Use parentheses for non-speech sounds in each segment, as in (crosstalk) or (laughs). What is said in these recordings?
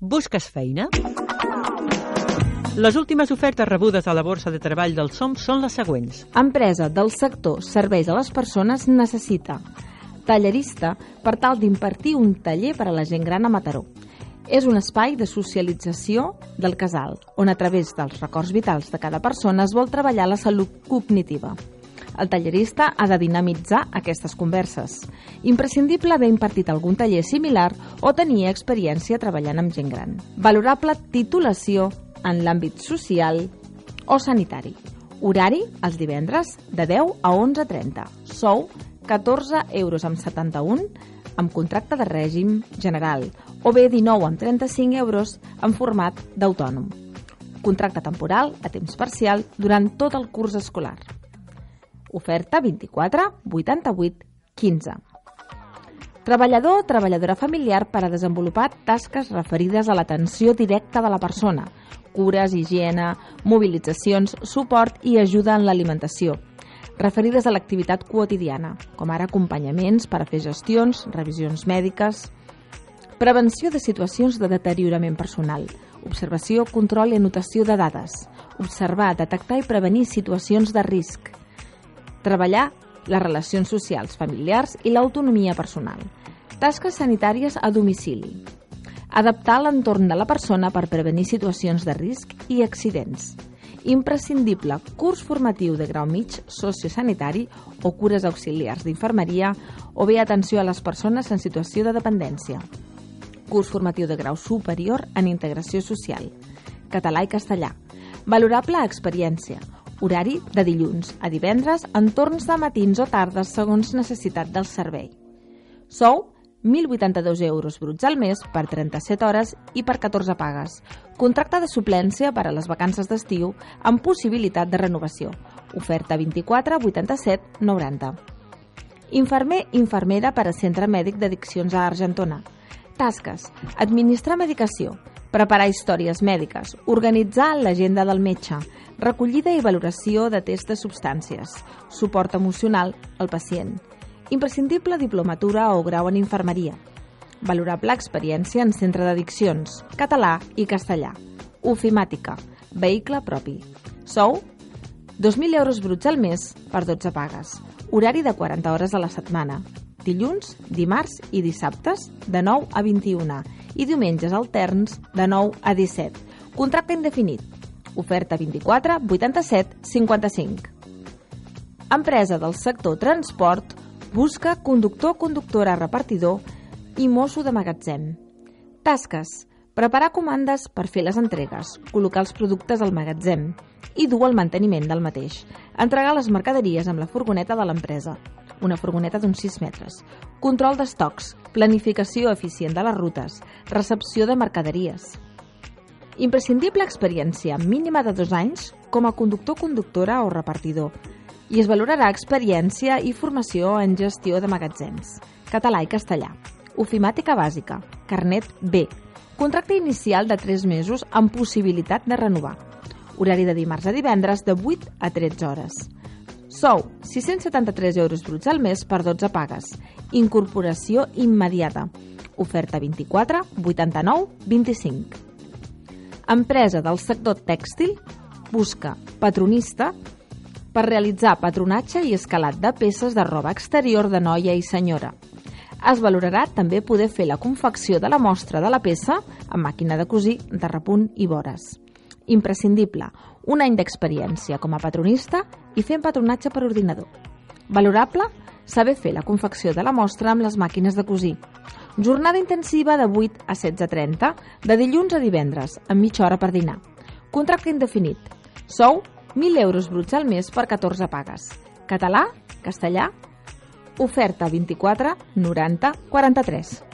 Busques feina? Les últimes ofertes rebudes a la borsa de treball del SOM són les següents. Empresa del sector serveis a les persones necessita tallerista per tal d'impartir un taller per a la gent gran a Mataró. És un espai de socialització del casal, on a través dels records vitals de cada persona es vol treballar la salut cognitiva. El tallerista ha de dinamitzar aquestes converses. Imprescindible haver impartit algun taller similar o tenir experiència treballant amb gent gran. Valorable titulació en l'àmbit social o sanitari. Horari els divendres de 10 a 11.30. Sou 14 euros amb 71 amb contracte de règim general o bé 19 amb 35 euros en format d'autònom. Contracte temporal a temps parcial durant tot el curs escolar. Oferta 24 88 15. Treballador o treballadora familiar per a desenvolupar tasques referides a l'atenció directa de la persona, cures, higiene, mobilitzacions, suport i ajuda en l'alimentació, referides a l'activitat quotidiana, com ara acompanyaments per a fer gestions, revisions mèdiques, prevenció de situacions de deteriorament personal, observació, control i anotació de dades, observar, detectar i prevenir situacions de risc, treballar les relacions socials, familiars i l'autonomia personal, tasques sanitàries a domicili, adaptar l'entorn de la persona per prevenir situacions de risc i accidents, imprescindible curs formatiu de grau mig sociosanitari o cures auxiliars d'infermeria o bé atenció a les persones en situació de dependència, curs formatiu de grau superior en integració social, català i castellà, valorable experiència, horari de dilluns a divendres en torns de matins o tardes segons necessitat del servei. Sou 1.082 euros bruts al mes per 37 hores i per 14 pagues. Contracte de suplència per a les vacances d'estiu amb possibilitat de renovació. Oferta 24 87 90. Infermer, infermera per a Centre Mèdic d'Addiccions a Argentona. Tasques. Administrar medicació. Preparar històries mèdiques. Organitzar l'agenda del metge. Recollida i valoració de test de substàncies. Suport emocional al pacient Imprescindible diplomatura o grau en infermeria. Valorable experiència en centre d'addiccions, català i castellà. Ofimàtica, vehicle propi. Sou 2.000 euros bruts al mes per 12 pagues. Horari de 40 hores a la setmana. Dilluns, dimarts i dissabtes de 9 a 21 i diumenges alterns de 9 a 17. Contracte indefinit. Oferta 24 87 55. Empresa del sector transport Busca conductor, conductora, repartidor i mosso de magatzem. Tasques. Preparar comandes per fer les entregues, col·locar els productes al magatzem i dur el manteniment del mateix. Entregar les mercaderies amb la furgoneta de l'empresa, una furgoneta d'uns 6 metres. Control d'estocs, planificació eficient de les rutes, recepció de mercaderies. Imprescindible experiència mínima de dos anys com a conductor, conductora o repartidor, i es valorarà experiència i formació en gestió de magatzems, català i castellà, ofimàtica bàsica, carnet B, contracte inicial de 3 mesos amb possibilitat de renovar, horari de dimarts a divendres de 8 a 13 hores. Sou 673 euros bruts al mes per 12 pagues. Incorporació immediata. Oferta 24 89 25. Empresa del sector tèxtil busca patronista per realitzar patronatge i escalat de peces de roba exterior de noia i senyora. Es valorarà també poder fer la confecció de la mostra de la peça amb màquina de cosir, de repunt i vores. Imprescindible, un any d'experiència com a patronista i fent patronatge per ordinador. Valorable, saber fer la confecció de la mostra amb les màquines de cosir. Jornada intensiva de 8 a 16.30, de dilluns a divendres, amb mitja hora per dinar. Contracte indefinit. Sou 1.000 euros bruts al mes per 14 pagues. Català, castellà, oferta 24 90 43.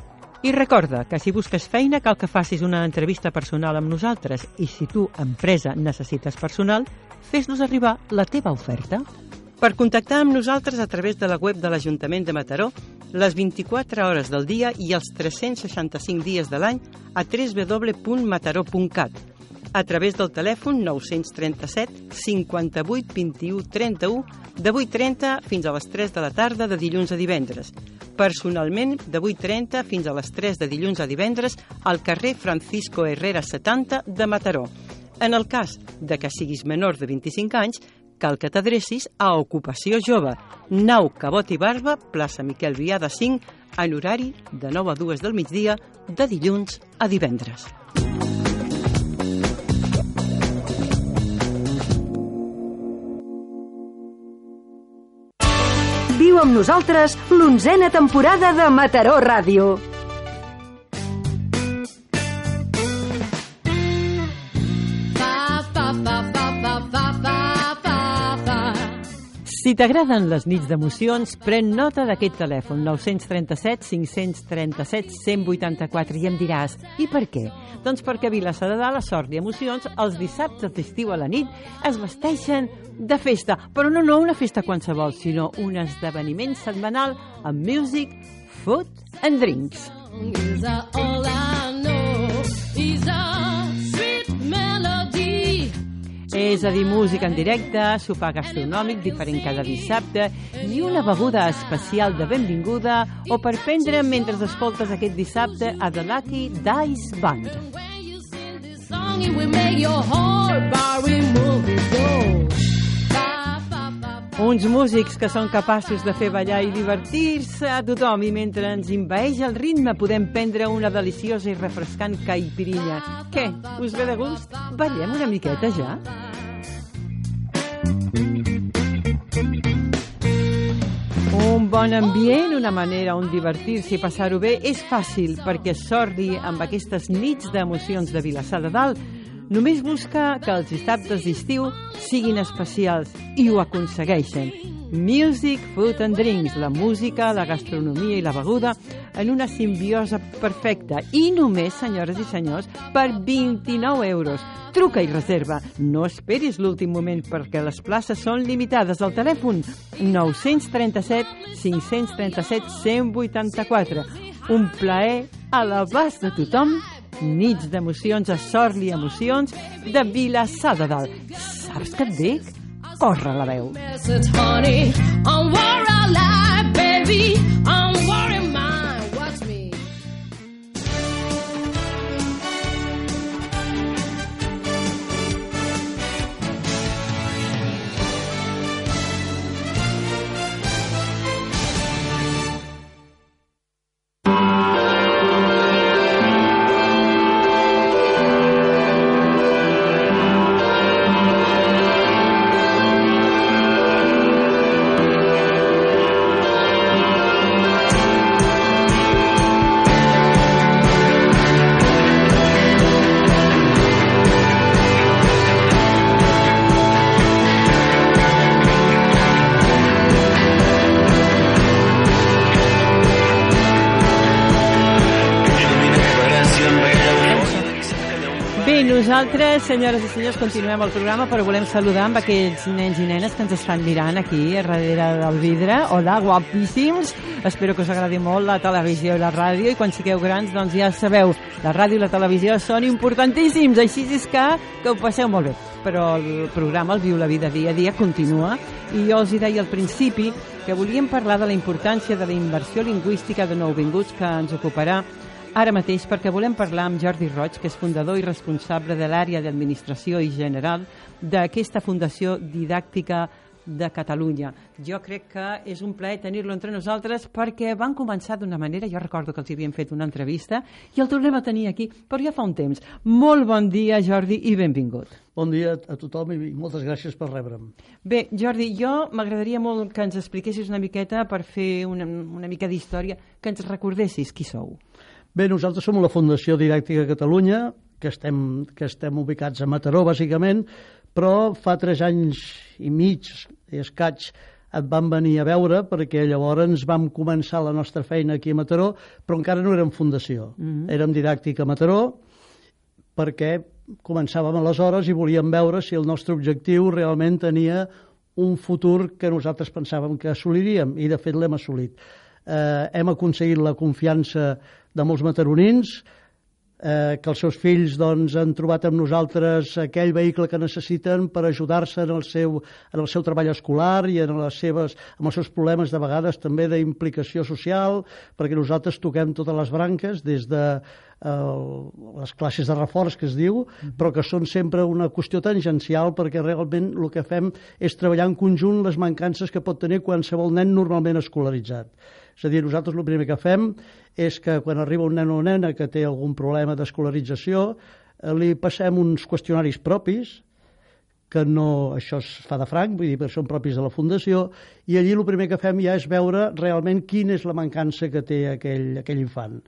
I recorda que si busques feina cal que facis una entrevista personal amb nosaltres i si tu, empresa, necessites personal, fes-nos arribar la teva oferta. Per contactar amb nosaltres a través de la web de l'Ajuntament de Mataró, les 24 hores del dia i els 365 dies de l'any a www.mataró.cat a través del telèfon 937 58 21 31 de 8.30 fins a les 3 de la tarda de dilluns a divendres personalment de 8.30 fins a les 3 de dilluns a divendres al carrer Francisco Herrera 70 de Mataró. En el cas de que siguis menor de 25 anys, cal que t'adrecis a Ocupació Jove, Nau Cabot i Barba, plaça Miquel Viada 5, en horari de 9 a 2 del migdia, de dilluns a divendres. Amb nosaltres l'onzena temporada de Mataró Ràdio. Si t'agraden les nits d'emocions, pren nota d'aquest telèfon 937 537 184 i em diràs, i per què? Doncs perquè a Vilassar de Dalt, a Sort i Emocions, els dissabtes d'estiu a la nit es vesteixen de festa, però no, no una festa qualsevol, sinó un esdeveniment setmanal amb music, food and drinks. Is all I know is a és a dir, música en directe, sopar gastronòmic diferent cada dissabte i una beguda especial de benvinguda o per prendre mentre escoltes aquest dissabte a The Lucky Dice Band. Uns músics que són capaços de fer ballar i divertir-se a tothom i mentre ens invaeix el ritme podem prendre una deliciosa i refrescant caipirinha. Què? Us ve de gust? Ballem una miqueta ja? Un bon ambient, una manera on divertir-se i passar-ho bé és fàcil perquè sordi amb aquestes nits d'emocions de Vilassar de Dalt. Només busca que els dissabtes d'estiu siguin especials i ho aconsegueixen. Music, Food and Drinks, la música, la gastronomia i la beguda en una simbiosa perfecta i només, senyores i senyors, per 29 euros. Truca i reserva. No esperis l'últim moment perquè les places són limitades. Al telèfon 937 537 184. Un plaer a l'abast de tothom nits d'emocions a sort i emocions de Vilassar de Dalt. Saps què et dic? Corre la veu. honey, I'm alive, baby. Nosaltres, senyores i senyors, continuem el programa, però volem saludar amb aquells nens i nenes que ens estan mirant aquí, a darrere del vidre. Hola, guapíssims! Espero que us agradi molt la televisió i la ràdio, i quan sigueu grans, doncs ja sabeu, la ràdio i la televisió són importantíssims, així és que, que ho passeu molt bé. Però el programa, el Viu la Vida dia a dia, continua, i jo els hi deia al principi que volíem parlar de la importància de la inversió lingüística de nouvinguts que ens ocuparà Ara mateix perquè volem parlar amb Jordi Roig, que és fundador i responsable de l'àrea d'administració i general d'aquesta Fundació Didàctica de Catalunya. Jo crec que és un plaer tenir-lo entre nosaltres perquè van començar d'una manera, jo recordo que els havíem fet una entrevista i el tornem a tenir aquí, però ja fa un temps. Molt bon dia, Jordi, i benvingut. Bon dia a tothom i moltes gràcies per rebre'm. Bé, Jordi, jo m'agradaria molt que ens expliquessis una miqueta per fer una, una mica d'història, que ens recordessis qui sou. Bé, nosaltres som la Fundació Didàctica Catalunya, que estem, que estem ubicats a Mataró, bàsicament, però fa tres anys i mig i escaig et van venir a veure perquè llavors vam començar la nostra feina aquí a Mataró, però encara no érem fundació. Mm -hmm. Érem didàctica a Mataró perquè començàvem aleshores i volíem veure si el nostre objectiu realment tenia un futur que nosaltres pensàvem que assoliríem i de fet l'hem assolit. Eh, hem aconseguit la confiança de molts mataronins, eh, que els seus fills doncs, han trobat amb nosaltres aquell vehicle que necessiten per ajudar-se en, el seu, en el seu treball escolar i en les seves, amb els seus problemes de vegades també d'implicació social, perquè nosaltres toquem totes les branques, des de eh, les classes de reforç que es diu, però que són sempre una qüestió tangencial perquè realment el que fem és treballar en conjunt les mancances que pot tenir qualsevol nen normalment escolaritzat. És a dir, nosaltres el primer que fem és que quan arriba un nen o nena que té algun problema d'escolarització, eh, li passem uns qüestionaris propis, que no, això es fa de franc, vull dir, perquè són propis de la Fundació, i allí el primer que fem ja és veure realment quina és la mancança que té aquell, aquell infant.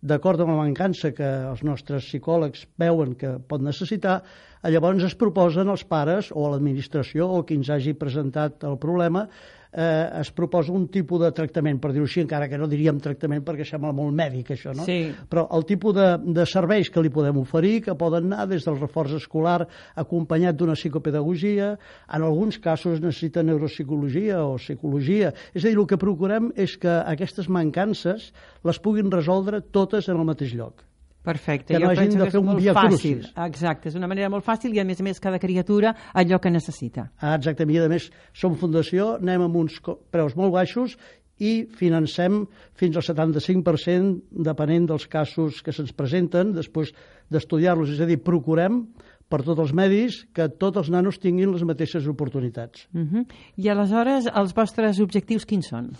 D'acord amb la mancança que els nostres psicòlegs veuen que pot necessitar, llavors es proposen als pares o a l'administració o qui ens hagi presentat el problema eh, es proposa un tipus de tractament, per dir-ho així, encara que no diríem tractament perquè sembla molt mèdic això, no? Sí. Però el tipus de, de serveis que li podem oferir, que poden anar des del reforç escolar acompanyat d'una psicopedagogia, en alguns casos necessita neuropsicologia o psicologia. És a dir, el que procurem és que aquestes mancances les puguin resoldre totes en el mateix lloc. Perfecte. Que no Jo hagin de fer un via fàcil. crucis. Exacte, és una manera molt fàcil i a més a més cada criatura allò que necessita. Ah, exactament. I a més, som fundació, anem amb uns preus molt baixos i financem fins al 75% depenent dels casos que se'ns presenten després d'estudiar-los. És a dir, procurem per tots els medis que tots els nanos tinguin les mateixes oportunitats. Uh -huh. I aleshores, els vostres objectius quins són?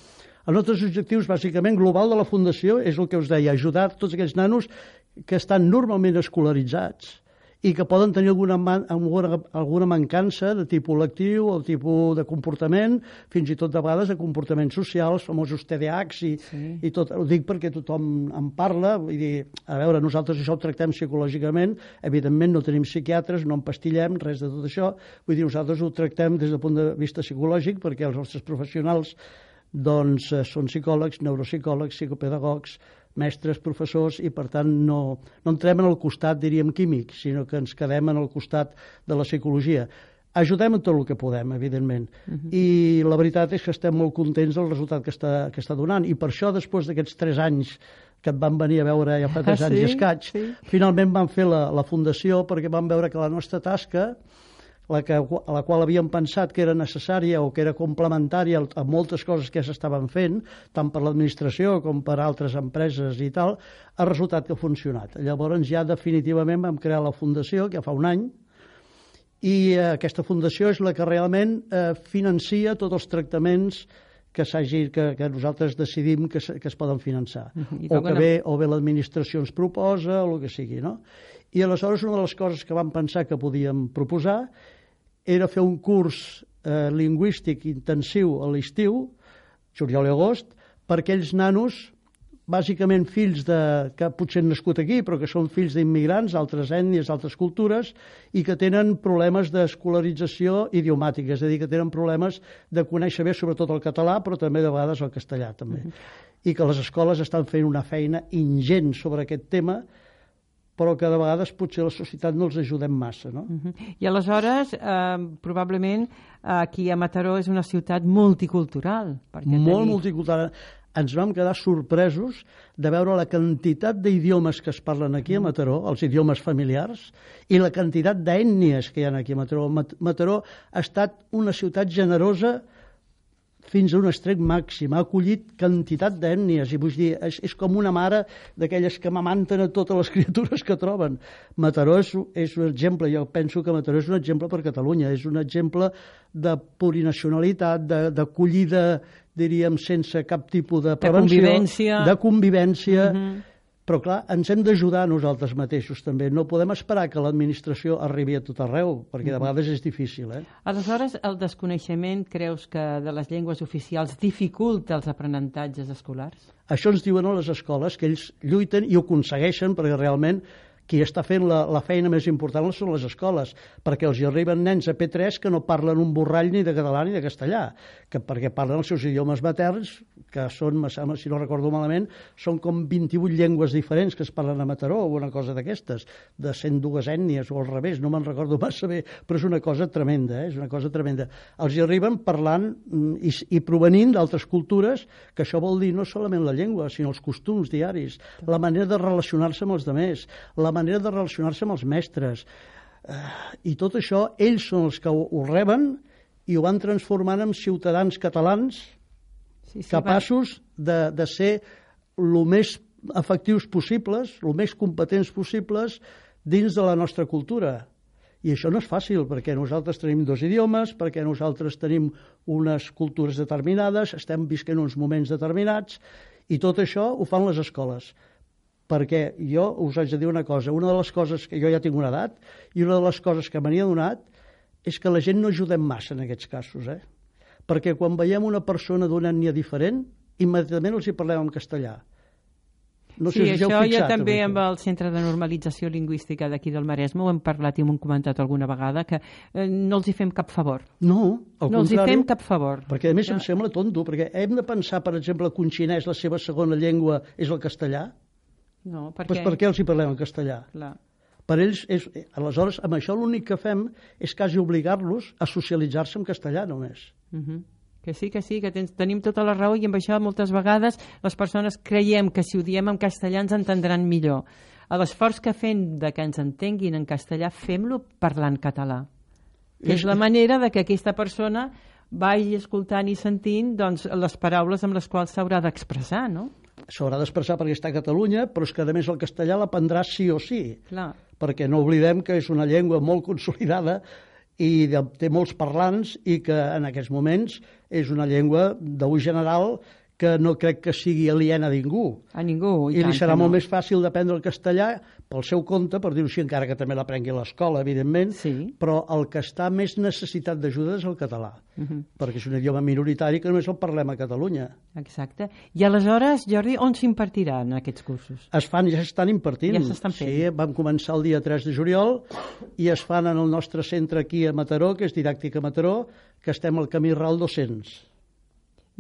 Els nostres objectius, bàsicament, global de la Fundació és el que us deia, ajudar tots aquells nanos que estan normalment escolaritzats i que poden tenir alguna, man, alguna, alguna mancança de tipus lectiu o tipus de comportament, fins i tot de vegades de comportaments socials, famosos TDAHs i, sí. i tot. Ho dic perquè tothom en parla, vull dir, a veure, nosaltres això ho tractem psicològicament, evidentment no tenim psiquiatres, no empastillem, res de tot això, vull dir, nosaltres ho tractem des del punt de vista psicològic perquè els nostres professionals doncs eh, són psicòlegs, neuropsicòlegs, psicopedagogs, mestres, professors, i per tant no, no entrem en el costat, diríem, químic, sinó que ens quedem en el costat de la psicologia. Ajudem en tot el que podem, evidentment. Uh -huh. I la veritat és que estem molt contents del resultat que està, que està donant. I per això, després d'aquests tres anys que et van venir a veure ja fa tres Ah, anys sí? i escaig, Sí. finalment vam fer la, la fundació perquè vam veure que la nostra tasca la, que, a la qual havíem pensat que era necessària o que era complementària a moltes coses que s'estaven fent, tant per l'administració com per altres empreses i tal, ha resultat que ha funcionat. Llavors ja definitivament vam crear la fundació, que fa un any, i eh, aquesta fundació és la que realment eh, financia tots els tractaments que, que, que nosaltres decidim que, que es poden finançar. Mhm. I O que bé, o bé l'administració ens proposa, o el que sigui, no? I aleshores una de les coses que vam pensar que podíem proposar era fer un curs eh, lingüístic intensiu a l'estiu, juliol i agost, per aquells nanos bàsicament fills de, que potser han nascut aquí, però que són fills d'immigrants, altres ètnies, altres cultures, i que tenen problemes d'escolarització idiomàtica, és a dir, que tenen problemes de conèixer bé sobretot el català, però també de vegades el castellà, també. I que les escoles estan fent una feina ingent sobre aquest tema, però que de vegades potser la societat no els ajudem massa, no? Uh -huh. I aleshores, eh, probablement, aquí a Mataró és una ciutat multicultural. Perquè molt tenir- multicultural. Ens vam quedar sorpresos de veure la quantitat d'idiomes que es parlen aquí a Mataró, els idiomes familiars, i la quantitat d'ètnies que hi ha aquí a Mataró. Mat- Mataró ha estat una ciutat generosa fins a un extrem màxim, ha acollit quantitat d'ètnies, i vull dir, és, és com una mare d'aquelles que mamanten a totes les (laughs) criatures que troben. Mataró és, és un exemple, jo penso que Mataró és un exemple per Catalunya, és un exemple de plurinacionalitat, de- d'acollida, diríem, sense cap tipus de prevenció. convivència. De convivència. Uh -huh. Però, clar, ens hem d'ajudar nosaltres mateixos, també. No podem esperar que l'administració arribi a tot arreu, perquè de vegades és difícil, eh? Aleshores, el desconeixement creus que de les llengües oficials dificulta els aprenentatges escolars? Això ens diuen a les escoles, que ells lluiten i ho aconsegueixen, perquè realment qui està fent la, la feina més important són les escoles, perquè els hi arriben nens a P3 que no parlen un borrall ni de català ni de castellà, que perquè parlen els seus idiomes materns, que són, si no recordo malament, són com 28 llengües diferents que es parlen a Mataró o una cosa d'aquestes, de 102 ètnies o al revés, no me'n recordo (laughs) massa bé, però és una cosa tremenda, eh? és una cosa tremenda. Els hi arriben parlant mm, i, i provenint d'altres cultures, que això vol dir no solament la llengua, sinó els costums diaris, la manera de relacionar-se amb els demés, la manera de relacionar-se amb els mestres. Eh, I tot això, ells són els que ho, ho reben i ho van transformant en ciutadans catalans sí, sí, capaços de, de ser el més efectius possibles, el més competents possibles dins de la nostra cultura. I això no és fàcil, perquè nosaltres tenim dos idiomes, perquè nosaltres tenim unes cultures determinades, estem visquent uns moments determinats, i tot això ho fan les escoles perquè jo us haig de dir una cosa, una de les coses que jo ja tinc una edat i una de les coses que m'hi donat és que la gent no ajudem massa en aquests casos, eh? perquè quan veiem una persona d'una ètnia diferent, immediatament els hi parlem en castellà. No sé sí, si això ja també amb el Centre de Normalització Lingüística d'aquí del Maresme ho hem parlat i m'ho hem comentat alguna vegada, que eh, no els hi fem cap favor. No, al no els hi fem cap favor. Perquè a més ja. em sembla tonto, perquè hem de pensar, per exemple, que un xinès la seva segona llengua és el castellà, no, per pues per què els hi parlem en castellà? Clar. Per ells, és, aleshores, amb això l'únic que fem és quasi obligar-los a socialitzar-se en castellà només. Uh mhm. -huh. Que sí, que sí, que tens, tenim tota la raó i amb això moltes vegades les persones creiem que si ho diem en castellà ens entendran millor. L'esforç que fem de que ens entenguin en castellà, fem-lo parlant català. Que és la manera de que aquesta persona vagi escoltant i sentint doncs, les paraules amb les quals s'haurà d'expressar, no? S'haurà d'expressar perquè està a Catalunya, però és que a més el castellà l'aprendrà sí o sí. Clar. Perquè no oblidem que és una llengua molt consolidada i de, té molts parlants i que en aquests moments és una llengua d'ús general que no crec que sigui aliena a ningú. A ningú, i, I li serà no. molt més fàcil d'aprendre el castellà pel seu compte, per dir-ho així, encara que també l'aprengui a l'escola, evidentment, sí. però el que està més necessitat d'ajuda és el català, uh mhm. -huh. perquè és un idioma minoritari que només el parlem a Catalunya. Exacte. I aleshores, Jordi, on s'impartiran aquests cursos? Es fan, ja s'estan impartint. Ja s'estan fent. Sí, vam començar el dia 3 de juliol i es fan en el nostre centre aquí a Mataró, que és Didàctica Mataró, que estem al camí RAL 200.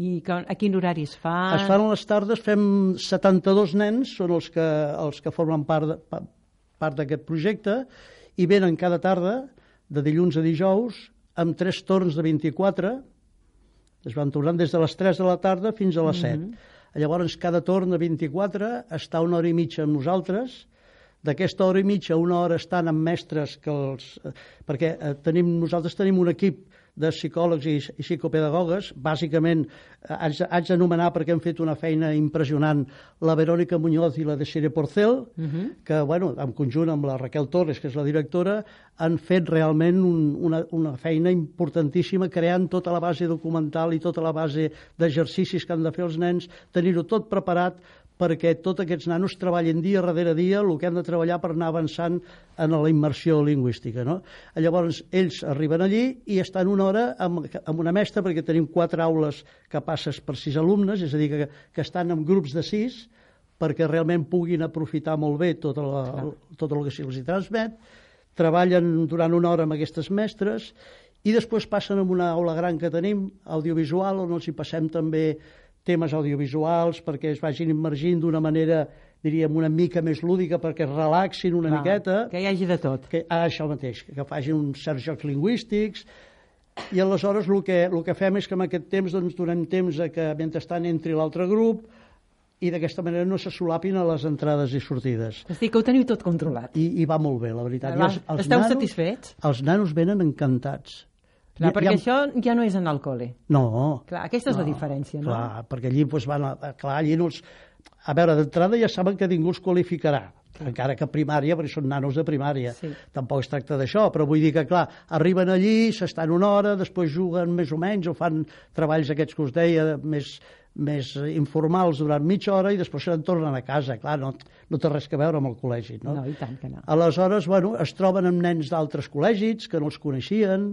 I que, a quin horari es fa? Es fan a les tardes, fem 72 nens, són els que, els que formen part, de, part d'aquest projecte, i venen cada tarda, de dilluns a dijous, amb tres torns de 24, es van tornant des de les 3 de la tarda fins a les 7. Mm -hmm. Llavors, cada torn de 24 està una hora i mitja amb nosaltres, d'aquesta hora i mitja, una hora estan amb mestres que els... perquè eh, tenim, nosaltres tenim un equip de psicòlegs i, i psicopedagogues. Bàsicament, eh, haig, haig d'anomenar perquè hem fet una feina impressionant la Verònica Muñoz i la de Sire Porcel, uh mhm. -huh. que, bueno, en conjunt amb la Raquel Torres, que és la directora, han fet realment un, una, una feina importantíssima creant tota la base documental i tota la base d'exercicis que han de fer els nens, tenir-ho tot preparat perquè tots aquests nanos treballin dia darrere dia el que han de treballar per anar avançant en la immersió lingüística. No? Llavors, ells arriben allí i estan una hora amb, amb una mestra, perquè tenim quatre aules que passes per sis alumnes, és a dir, que, que estan en grups de sis, perquè realment puguin aprofitar molt bé tot, la, tot el que se'ls transmet, treballen durant una hora amb aquestes mestres i després passen a una aula gran que tenim, audiovisual, on els hi passem també temes audiovisuals perquè es vagin immergint d'una manera diríem, una mica més lúdica perquè es relaxin una Clar, miqueta. Que hi hagi de tot. Que, ah, això mateix, que facin uns certs jocs lingüístics, i aleshores el que, el que fem és que en aquest temps doncs, donem temps a que mentrestant entri l'altre grup i d'aquesta manera no se solapin a les entrades i sortides. És dir, que ho teniu tot controlat. I, i va molt bé, la veritat. Va, els, els Esteu nanos, satisfets? Els nanos venen encantats. Clar, perquè ha... això ja no és anar al col·le. No. Clar, aquesta és no, la diferència, no? Clar, perquè allí doncs, van... A, clar, allí no els... A veure, d'entrada ja saben que ningú els qualificarà, sí. encara que primària, perquè són nanos de primària. Sí. Tampoc es tracta d'això, però vull dir que, clar, arriben allí, s'estan una hora, després juguen més o menys, o fan treballs aquests que us deia, més, més informals durant mitja hora i després se'n tornen a casa. Clar, no, no té res a veure amb el col·legi, no? No, i tant que no. Aleshores, bueno, es troben amb nens d'altres col·legis que no els coneixien,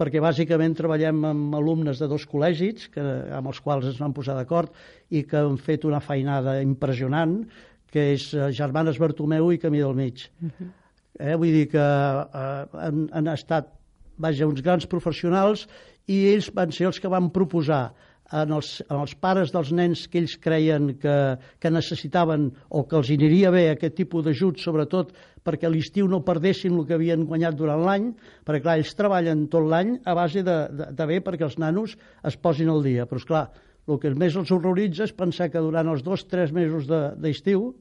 perquè bàsicament treballem amb alumnes de dos col·legis que, amb els quals ens vam posar d'acord i que han fet una feinada impressionant que és eh, Germanes Bartomeu i Camí del Mig. Uh -huh. eh, vull dir que eh, han, han estat vaja, uns grans professionals i ells van ser els que van proposar en els, en els pares dels nens que ells creien que, que necessitaven o que els aniria bé aquest tipus d'ajut, sobretot perquè a l'estiu no perdessin el que havien guanyat durant l'any, perquè clar, ells treballen tot l'any a base de, de, de bé perquè els nanos es posin al dia. Però és clar, el que més els horroritza és pensar que durant els dos o tres mesos d'estiu de,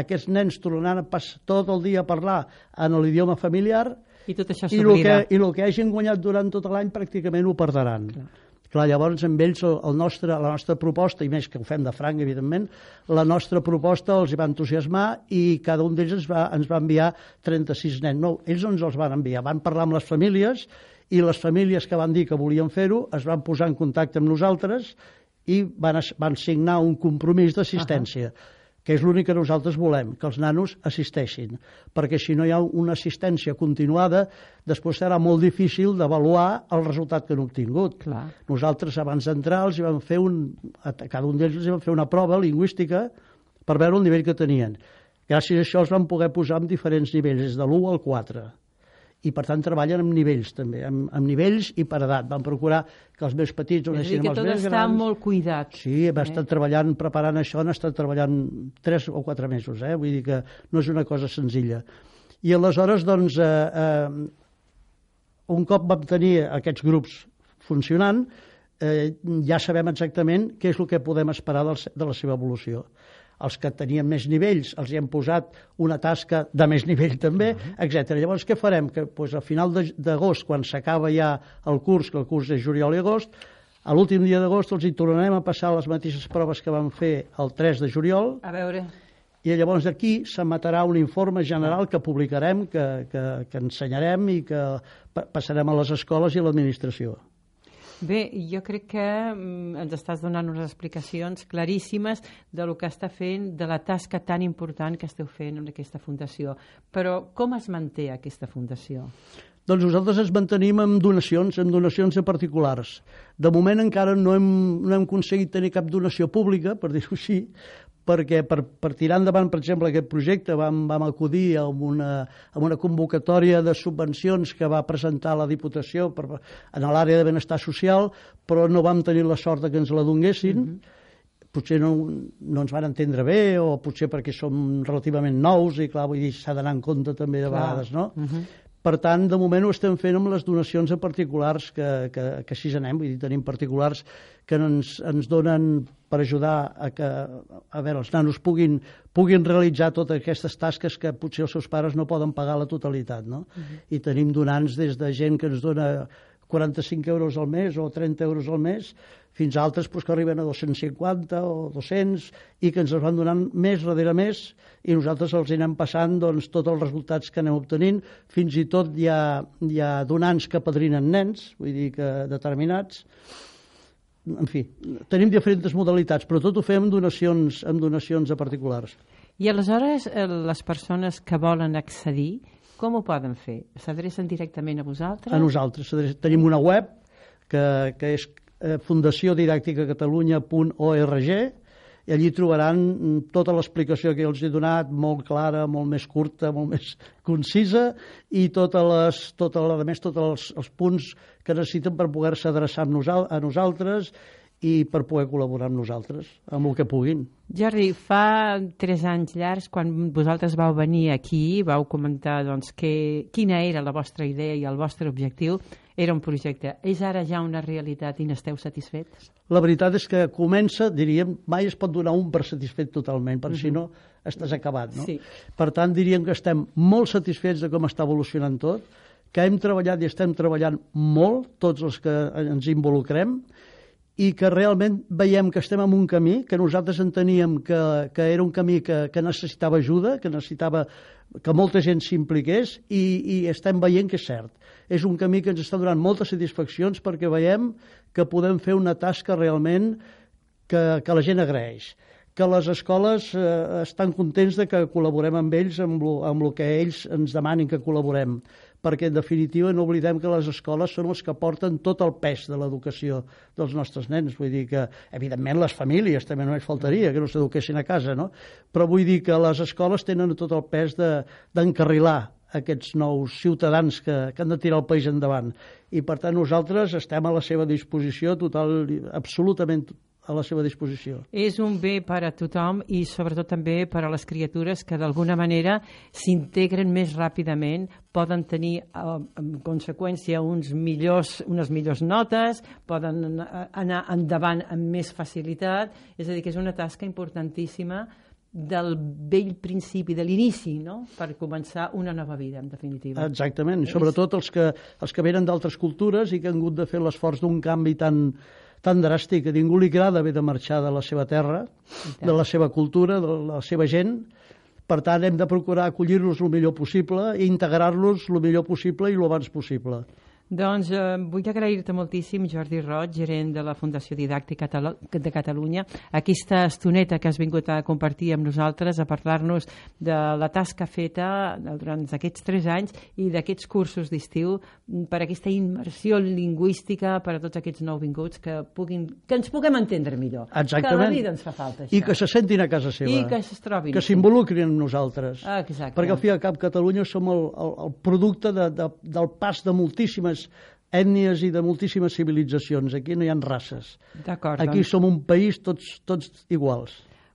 aquests nens tornaran a passar tot el dia a parlar en l'idioma familiar i tot això i el que, i el que hagin guanyat durant tot l'any pràcticament ho perdran. Clar. Clar, llavors amb ells el, el nostre, la nostra proposta, i més que ho fem de franc, evidentment, la nostra proposta els hi va entusiasmar i cada un d'ells ens va, ens va enviar 36 nens. No, ells no ens els van enviar, van parlar amb les famílies i les famílies que van dir que volien fer-ho es van posar en contacte amb nosaltres i van, van signar un compromís d'assistència. Uh -huh que és l'únic que nosaltres volem, que els nanos assisteixin, perquè si no hi ha una assistència continuada, després serà molt difícil d'avaluar el resultat que han obtingut. Clar. Nosaltres, abans d'entrar, els vam fer un, a cada un d'ells els vam fer una prova lingüística per veure el nivell que tenien. Gràcies a això els vam poder posar en diferents nivells, des de l'1 al 4 i per tant treballen amb nivells també, amb, amb nivells i per edat. Van procurar que els més petits donessin amb els més grans. que tot està molt cuidat. Sí, hem eh? estat treballant, preparant això, han estat treballant 3 o 4 mesos, eh? vull dir que no és una cosa senzilla. I aleshores, doncs, eh, eh, un cop vam tenir aquests grups funcionant, eh, ja sabem exactament què és el que podem esperar del, de la seva evolució els que tenien més nivells els hi hem posat una tasca de més nivell també, uh -huh. etc. Llavors què farem? Que pues, a final d'agost, quan s'acaba ja el curs, que el curs és juliol i agost, a l'últim dia d'agost els hi tornarem a passar les mateixes proves que vam fer el 3 de juliol. A veure. I llavors d'aquí s'emetrà un informe general que publicarem, que, que, que ensenyarem i que passarem a les escoles i a l'administració. Bé, jo crec que mm, ens estàs donant unes explicacions claríssimes de lo que està fent, de la tasca tan important que esteu fent en aquesta fundació. Però com es manté aquesta fundació? Doncs nosaltres ens mantenim amb donacions, amb donacions de particulars. De moment encara no hem, no hem aconseguit tenir cap donació pública, per dir-ho així, perquè per, per tirar endavant, per exemple, aquest projecte vam, vam acudir a una, a una convocatòria de subvencions que va presentar la Diputació per, en l'àrea de benestar social, però no vam tenir la sort que ens la donguessin. Mm -hmm potser no, no ens van entendre bé o potser perquè som relativament nous i clar, vull dir, s'ha d'anar en compte també de clar. vegades, no? Uh -huh. Per tant, de moment ho estem fent amb les donacions a particulars que, que, que així anem, vull dir, tenim particulars que ens, ens donen per ajudar a que a veure, els nanos puguin, puguin realitzar totes aquestes tasques que potser els seus pares no poden pagar la totalitat. No? Uh -huh. I tenim donants des de gent que ens dona 45 euros al mes o 30 euros al mes fins a altres pues, que arriben a 250 o 200 i que ens els van donant més darrere més i nosaltres els anem passant doncs, tots els resultats que anem obtenint. Fins i tot hi ha, hi ha donants que padrinen nens, vull dir que determinats. En fi, tenim diferents modalitats, però tot ho fem amb donacions, amb donacions a particulars. I aleshores eh, les persones que volen accedir, com ho poden fer? S'adrecen directament a vosaltres? A nosaltres. Tenim una web que, que és eh, fundacioDidàcticacatalunya.org i allí trobaran mm, tota l'explicació que els he donat, molt clara, molt més curta, molt més (laughs) concisa, i totes les, tota, a més, tots els, els punts que necessiten per poder-se adreçar a nosaltres i per poder col·laborar amb nosaltres, amb el que puguin. Jordi, fa tres anys llargs, quan vosaltres vau venir aquí, vau comentar doncs, que, quina era la vostra idea i el vostre objectiu, era un projecte. És ara ja una realitat i n'esteu satisfets? La veritat és que comença, diríem, mai es pot donar un per satisfet totalment, perquè uh -huh. si no estàs acabat. No? Sí. Per tant, diríem que estem molt satisfets de com està evolucionant tot, que hem treballat i estem treballant molt, tots els que ens involucrem, i que realment veiem que estem en un camí, que nosaltres enteníem que, que era un camí que, que necessitava ajuda, que necessitava que molta gent s'impliqués i, i estem veient que és cert. És un camí que ens està donant moltes satisfaccions perquè veiem que podem fer una tasca realment que, que la gent agraeix que les escoles eh, estan contents de que col·laborem amb ells amb lo que ells ens demanin que col·laborem perquè en definitiva no oblidem que les escoles són els que porten tot el pes de l'educació dels nostres nens. Vull dir que, evidentment, les famílies també no es faltaria que no s'eduquessin a casa, no? Però vull dir que les escoles tenen tot el pes d'encarrilar de, aquests nous ciutadans que, que han de tirar el país endavant. I, per tant, nosaltres estem a la seva disposició total, absolutament a la seva disposició. És un bé per a tothom i sobretot també per a les criatures que d'alguna manera s'integren més ràpidament, poden tenir eh, en conseqüència uns millors, unes millors notes, poden anar endavant amb més facilitat, és a dir, que és una tasca importantíssima del vell principi, de l'inici, no? per començar una nova vida, en definitiva. Exactament, sobretot els que, els que venen d'altres cultures i que han hagut de fer l'esforç d'un canvi tan, tan dràstic que ningú li agrada haver de marxar de la seva terra, de la seva cultura, de la seva gent. Per tant, hem de procurar acollir-los el millor possible i integrar-los el millor possible i el abans possible. Doncs eh, vull agrair-te moltíssim, Jordi Roig, gerent de la Fundació Didàctica de Catalunya, aquesta estoneta que has vingut a compartir amb nosaltres, a parlar-nos de la tasca feta durant aquests tres anys i d'aquests cursos d'estiu per aquesta immersió lingüística per a tots aquests nouvinguts que, puguin, que ens puguem entendre millor. Exactament. Que la vida ens fa falta, això. I que se sentin a casa seva. I que es trobin. Que s'involucrin amb nosaltres. Exacte. Perquè al fi i al cap Catalunya som el, el, el producte de, de, del pas de moltíssimes ètnies i de moltíssimes civilitzacions. Aquí no hi ha races. D'acord. Aquí doncs. som un país tots, tots iguals.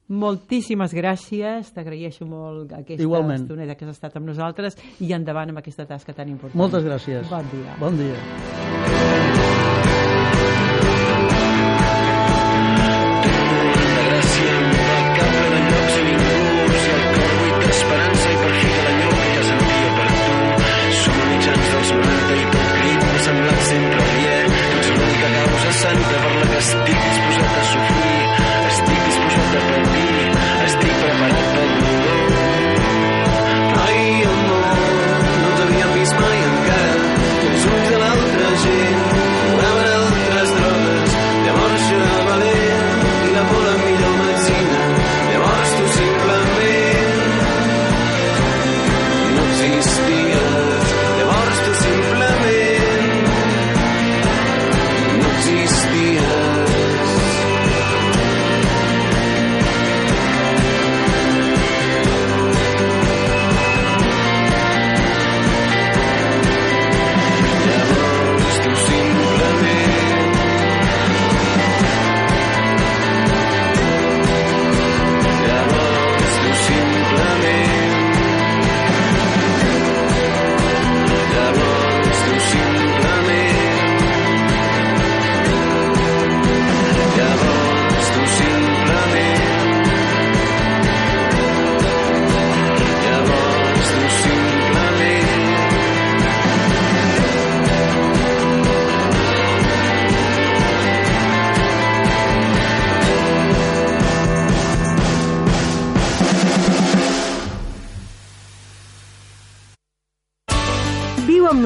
Moltíssimes gràcies, t'agraeixo molt aquesta Igualment. estoneta que has estat amb nosaltres i endavant amb aquesta tasca tan important. Moltes gràcies. Bon dia. Bon dia. Santa per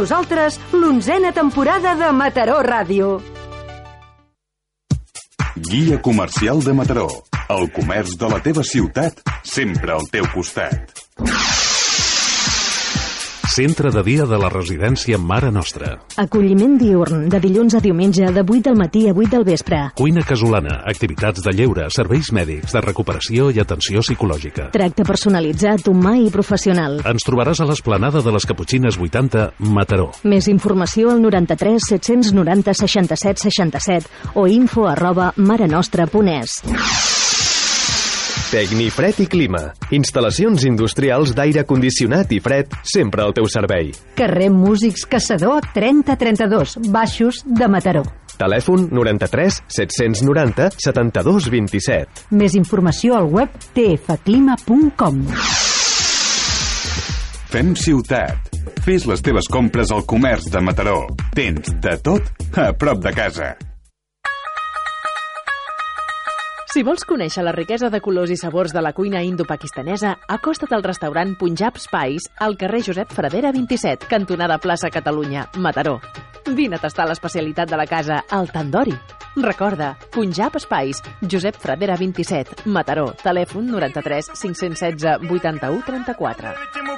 nosaltres l'onzena temporada de Mataró Ràdio. Guia comercial de Mataró. El comerç de la teva ciutat, sempre al teu costat. Centre de dia de la residència Mare Nostra. Acolliment diurn, de dilluns a diumenge, de 8 del matí a 8 del vespre. Cuina casolana, activitats de lleure, serveis mèdics, de recuperació i atenció psicològica. Tracte personalitzat, humà i professional. Ens trobaràs a l'esplanada de les Caputxines 80, Mataró. Més informació al 93 790 67 67 o info arroba marenostra.es. Tecnifred i Clima. Instal·lacions industrials d'aire condicionat i fred sempre al teu servei. Carrer Músics Caçador 3032, Baixos de Mataró. Telèfon 93 790 72 27. Més informació al web tfclima.com. Fem ciutat. Fes les teves compres al comerç de Mataró. Tens de tot a prop de casa. Si vols conèixer la riquesa de colors i sabors de la cuina indo-pakistanesa, acosta't al restaurant Punjab Spice al carrer Josep Fradera 27, cantonada plaça Catalunya, Mataró. Vine a tastar l'especialitat de la casa, el tandori. Recorda, Punjab Espais, Josep Fradera 27, Mataró, telèfon 93 516 81 34.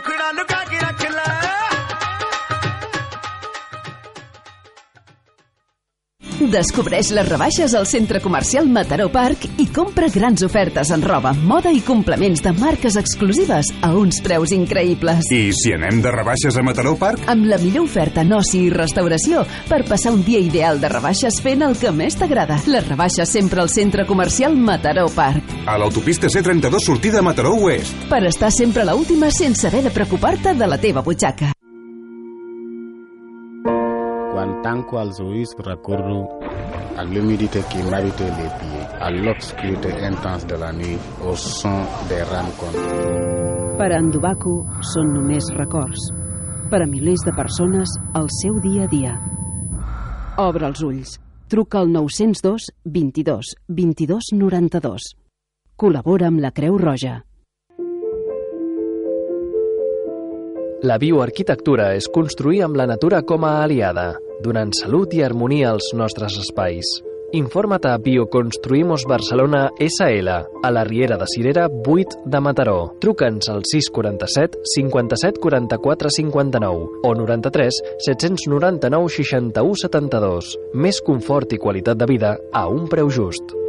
Descobreix les rebaixes al centre comercial Mataró Park i compra grans ofertes en roba, moda i complements de marques exclusives a uns preus increïbles. I si anem de rebaixes a Mataró Park? Amb la millor oferta en oci i restauració per passar un dia ideal de rebaixes fent el que més t'agrada. Les rebaixes sempre al centre comercial Mataró Park. A l'autopista C32 sortida a Mataró Oest. Per estar sempre a l'última sense haver de preocupar-te de la teva butxaca. Tanco els ulls recordo a l'humidité qui m'habitait les pieds, à l'obscurité intense de la nuit, au son des rames contre Per a en Dubaco són només records. Per a milers de persones, el seu dia a dia. Obre els ulls. Truca al 902 22 22 92. Col·labora amb la Creu Roja. La bioarquitectura és construir amb la natura com a aliada, donant salut i harmonia als nostres espais. Informa't a Bioconstruimos Barcelona SL, a la Riera de Cirera 8 de Mataró. Truca'ns al 647 57 44 59 o 93 799 61 72. Més confort i qualitat de vida a un preu just.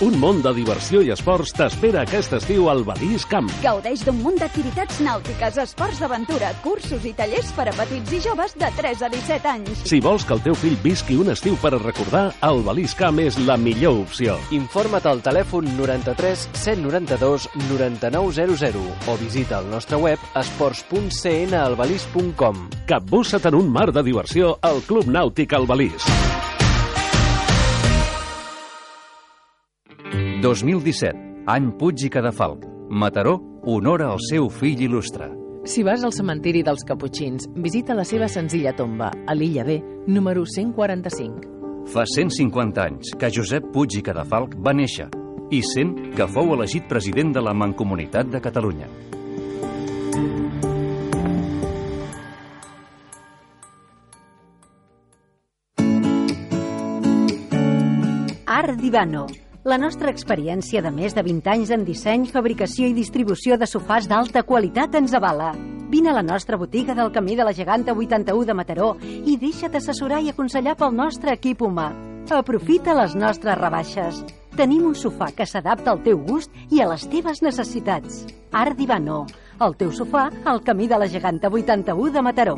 Un món de diversió i esports t'espera aquest estiu al Balís Camp. Gaudeix d'un munt d'activitats nàutiques, esports d'aventura, cursos i tallers per a petits i joves de 3 a 17 anys. Si vols que el teu fill visqui un estiu per a recordar, el Balís Camp és la millor opció. Informa't al telèfon 93 192 9900 o visita el nostre web esports.cnalbalís.com. Capbussa't en un mar de diversió al Club Nàutic Albalís. 2017, any Puig i Cadafalc. Mataró honora el seu fill il·lustre. Si vas al cementiri dels Caputxins, visita la seva senzilla tomba, a l'Illa B, número 145. Fa 150 anys que Josep Puig i Cadafalc va néixer i 100 que fou elegit president de la Mancomunitat de Catalunya. Art Divano, la nostra experiència de més de 20 anys en disseny, fabricació i distribució de sofàs d'alta qualitat ens avala. Vine a la nostra botiga del Camí de la Geganta 81 de Mataró i deixa't assessorar i aconsellar pel nostre equip humà. Aprofita les nostres rebaixes. Tenim un sofà que s'adapta al teu gust i a les teves necessitats. Art Divano, el teu sofà al Camí de la Geganta 81 de Mataró.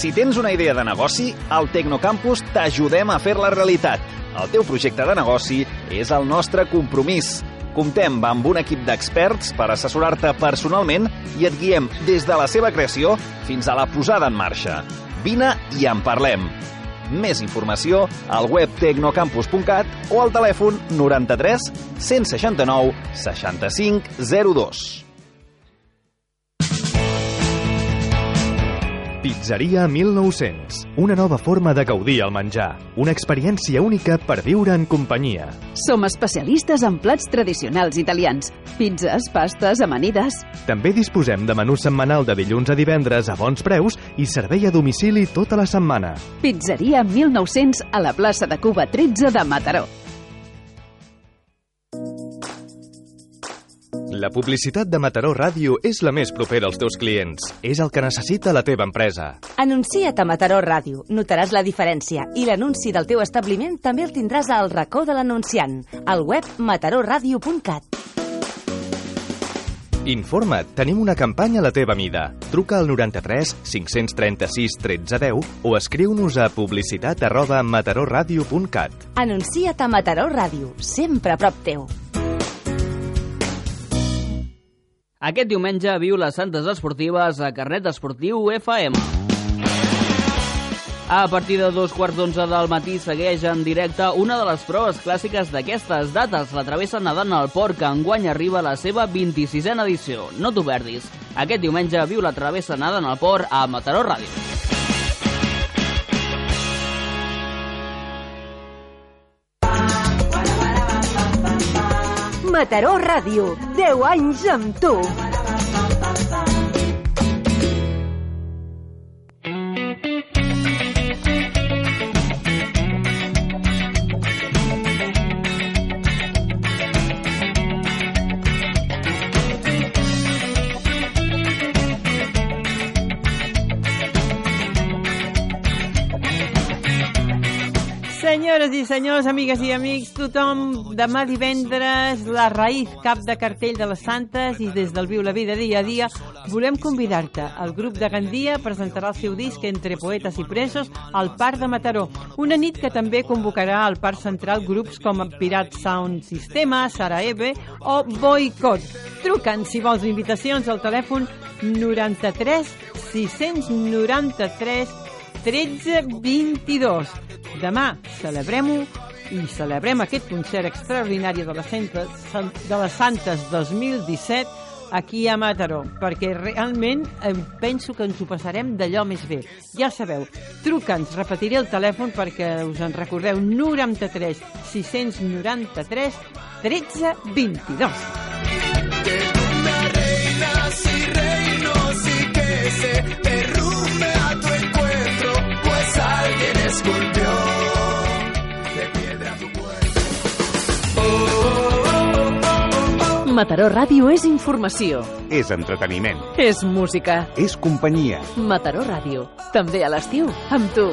Si tens una idea de negoci, al Tecnocampus t'ajudem a fer-la realitat. El teu projecte de negoci és el nostre compromís. Comptem amb un equip d'experts per assessorar-te personalment i et guiem des de la seva creació fins a la posada en marxa. Vine i en parlem. Més informació al web tecnocampus.cat o al telèfon 93 169 65 02. Pizzeria 1900. Una nova forma de gaudir al menjar. Una experiència única per viure en companyia. Som especialistes en plats tradicionals italians. Pizzas, pastes, amanides... També disposem de menú setmanal de dilluns a divendres a bons preus i servei a domicili tota la setmana. Pizzeria 1900 a la plaça de Cuba 13 de Mataró. La publicitat de Mataró Ràdio és la més propera als teus clients. És el que necessita la teva empresa. Anuncia't a Mataró Ràdio. Notaràs la diferència i l'anunci del teu establiment també el tindràs al racó de l'anunciant, al web mataroradio.cat. Informa't, tenim una campanya a la teva mida. Truca al 93 536 1310 o escriu-nos a publicitat arroba mataroradio.cat. Anuncia't a Mataró Ràdio, sempre a prop teu. Aquest diumenge viu les Santes Esportives a Carnet Esportiu FM. A partir de dos quarts d'onze del matí segueix en directe una de les proves clàssiques d'aquestes dates, la travessa nedant al port, que enguany arriba a la seva 26a edició. No t'ho perdis. Aquest diumenge viu la travessa nedant al port a Mataró Ràdio. Mataró Ràdio. 10 anys amb tu. Senyors, amigues i amics, tothom, demà divendres, la Raïf, cap de cartell de les Santes, i des del Viu la Vida dia a dia, volem convidar-te. El grup de Gandia presentarà el seu disc Entre poetes i presos al Parc de Mataró. Una nit que també convocarà al Parc Central grups com Pirat Sound Sistema, Saraeve o Boicot. Truca'ns si vols invitacions al telèfon 93 693 13 22. Demà celebrem-ho i celebrem aquest concert extraordinari de les Santes, de les Santes 2017 aquí a Mataró, perquè realment em penso que ens ho passarem d'allò més bé. Ja sabeu, truca'ns, repetiré el telèfon perquè us en recordeu, 93 693 13 22. reinas y reinos y que se esculpió de piedra tu cuerpo. Mataró Ràdio és informació, És entreteniment. és música. És companyia. Mataró Ràdio, també a l'estiu, amb tu.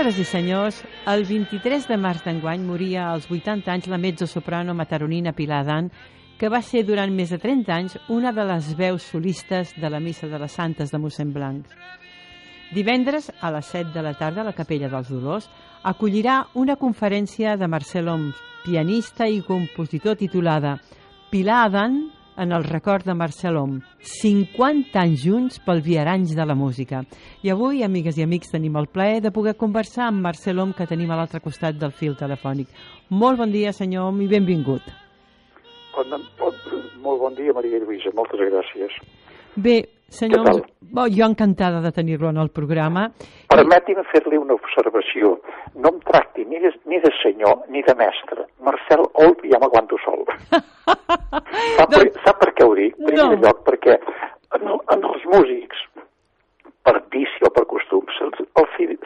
Senyores i senyors, el 23 de març d'enguany moria als 80 anys la mezzo-soprano mataronina Pilar Dan, que va ser durant més de 30 anys una de les veus solistes de la Missa de les Santes de mossèn Blanc. Divendres, a les 7 de la tarda, a la Capella dels Dolors, acollirà una conferència de Marcel Oms, pianista i compositor titulada Pilar Adan en el record de Marcel Om. 50 anys junts pel viaranys de la música. I avui, amigues i amics, tenim el plaer de poder conversar amb Marcel Om, que tenim a l'altre costat del fil telefònic. Molt bon dia, senyor Om, i benvingut. Bon, bon, molt bon dia, Maria Lluïsa. Moltes gràcies. Bé, senyor bo, jo encantada de tenir-lo en el programa. Permeti'm fer-li una observació. No em tracti ni de, ni de senyor ni de mestre. Marcel Olp ja m'aguanto sol. (laughs) sap, per, sap per què ho dic? Primer No. lloc, perquè en, en els músics, per vici o per costum, se'ls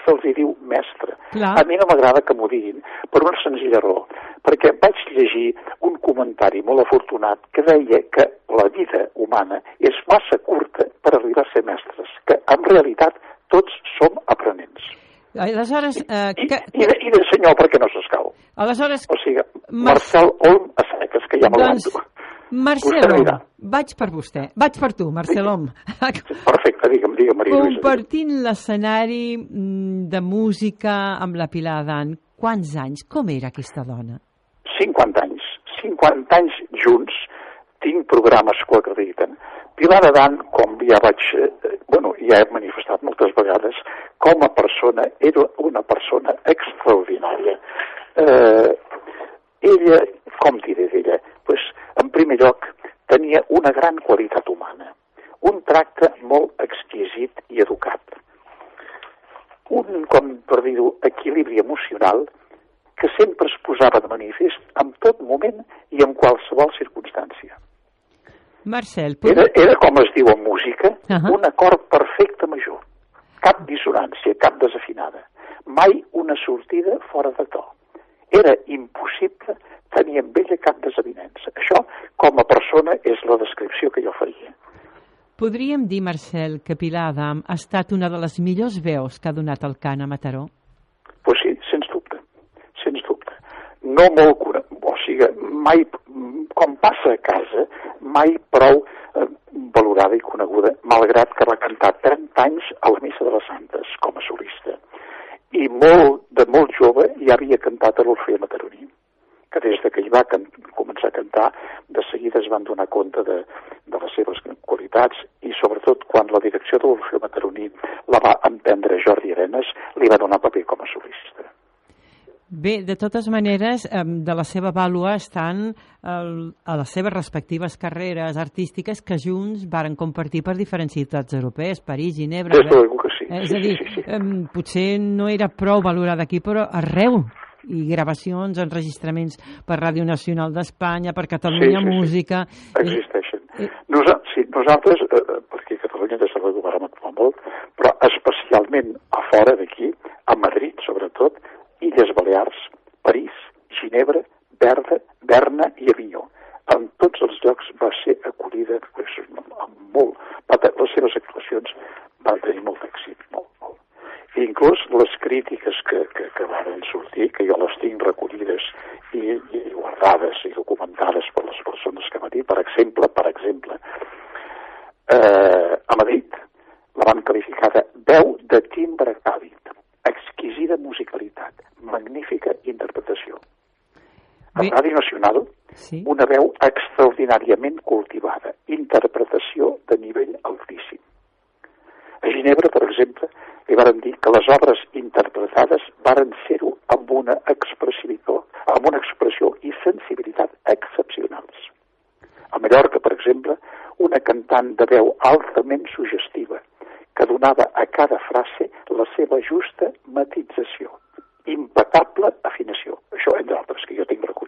se'ls hi diu mestre. Clar. A mi no m'agrada que m'ho diguin, per una senzilla raó. Perquè vaig llegir un comentari molt afortunat que deia que la vida humana és massa curta per arribar a ser mestres, que en realitat tots som aprenents. Aleshores, eh, que, I de, i de senyor perquè no s'escau. aleshores O sigui, Marcel Olm a seques, que ja m'aguanto. Doncs, Marcel dirà. Vaig per vostè. Vaig per tu, Marcel Om. (laughs) Perfecte, digue'm, digue'm, Maria Lluïsa. Compartint l'escenari mm, de música amb la Pilar Dan, quants anys? Com era aquesta dona? 50 anys. 50 anys junts. Tinc programes que ho acrediten. Pilar Adan, com ja vaig, eh, bueno, ja he manifestat moltes vegades, com a persona, era una persona extraordinària. Eh, ella, com diré d'ella? Pues, en primer lloc, tenia una gran qualitat humana, un tracte molt exquisit i educat, un, com per dir-ho, equilibri emocional que sempre es posava de manifest en tot moment i en qualsevol circumstància. Marcel, Era, era com es diu en música, Ahà. un acord perfecte major. Cap dissonància, cap desafinada. Mai una sortida fora de to. Era impossible tenir amb ella cap desavinença. Això, com a persona, és la descripció que jo faria. podríem dir, Marcel, que Pilar Adam ha estat una de les millors veus que ha donat el cant a Mataró? Pues sí, sens dubte, sens dubte. No molt cura, o sigui, mai, com passa a casa, mai prou eh, valorada i coneguda, malgrat que va cantar 30 anys a la Missa de les Santes com a solista. I molt, de molt jove ja havia cantat a l'Orfea Mataroní, que des de que hi va can començar a cantar, de seguida es van donar compte de, de les seves qualitats i sobretot quan la direcció de l'Orfea Mataroní la va emprendre Jordi Arenas, li va donar paper com a solista. Bé, de totes maneres, de la seva vàlua estan a les seves respectives carreres artístiques que junts varen compartir per diferents ciutats europees, París, Ginebra... Des de que sí. És a dir, sí, sí, sí. potser no era prou valorada aquí, però arreu i gravacions, enregistraments per Ràdio Nacional d'Espanya, per Catalunya sí, sí, Música... Sí. Existeixen. Eh, Nosa sí, nosaltres, eh, perquè Catalunya des de vam actuar molt, però especialment a fora d'aquí, a Madrid sobretot, Illes Balears, París, Ginebra, Berda, Berna i Avinyó. En tots els llocs va ser acollida pues, amb molt... Les seves actuacions van tenir molt d'èxit. I inclús les crítiques que, que, que van sortir, que jo les tinc recollides i, i guardades i documentades per les persones que va dir, per exemple, per exemple, eh, a Madrid la van qualificar de veu de timbre càlid, exquisida musicalitat, magnífica interpretació. A Ràdio Nacional, sí. una veu extraordinàriament cultivada, interpretació de nivell altíssim. A Ginebra, per exemple, li varen dir que les obres interpretades varen ser-ho amb una expressivitat, amb una expressió i sensibilitat excepcionals. A Mallorca, per exemple, una cantant de veu altament sugestiva, que donava a cada frase la seva justa matització, impecable afinació. Això, entre altres, que jo tinc recollits.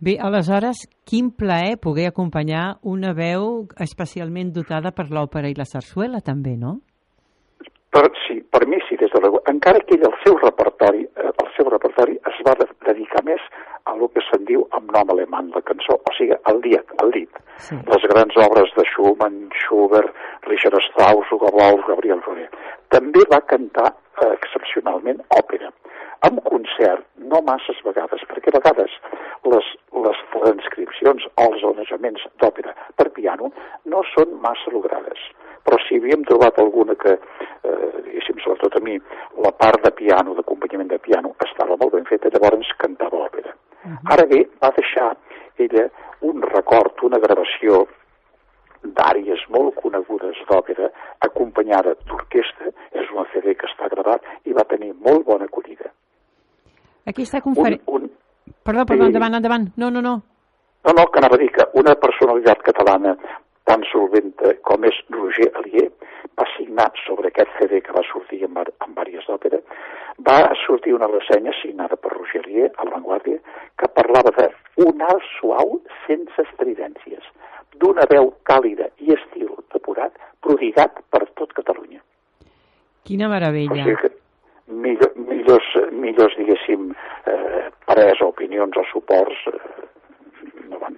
Bé, aleshores, quin plaer poder acompanyar una veu especialment dotada per l'òpera i la sarsuela, també, no? Per, sí, per mi sí, des de la... Encara que ell, el seu repertori, eh, el seu repertori es va dedicar més a lo que se'n diu amb nom alemany, la cançó, o sigui, al dit, al dit. Sí. Les grans obres de Schumann, Schubert, Richard Strauss, Hugo Wolf, Gabriel Fauré. També va cantar eh, excepcionalment òpera, amb concert, no masses vegades, perquè a vegades les, les transcripcions o els arranjaments d'òpera per piano no són massa logrades però si havíem trobat alguna que, eh, diguéssim, sobretot a mi, la part de piano, d'acompanyament de piano, estava molt ben feta, llavors cantava òpera. Uh -huh. Ara bé, va deixar ella un record, una gravació d'àries molt conegudes d'òpera, acompanyada d'orquestra, és una CD que està gravat i va tenir molt bona acollida. Aquesta conferència... Un, un... Perdó, perdó, endavant, endavant. No, no, no. No, no, que anava a dir que una personalitat catalana tan solventa com és Roger Alier va signar sobre aquest CD que va sortir en, en diverses òperes, va sortir una ressenya signada per Roger Alier, a La Vanguardia, que parlava de un alt suau sense estridències, d'una veu càlida i estil depurat, prodigat per tot Catalunya. Quina meravella. O sigui que millor, millors, millors diguéssim, eh, parers opinions o suports eh, no, van,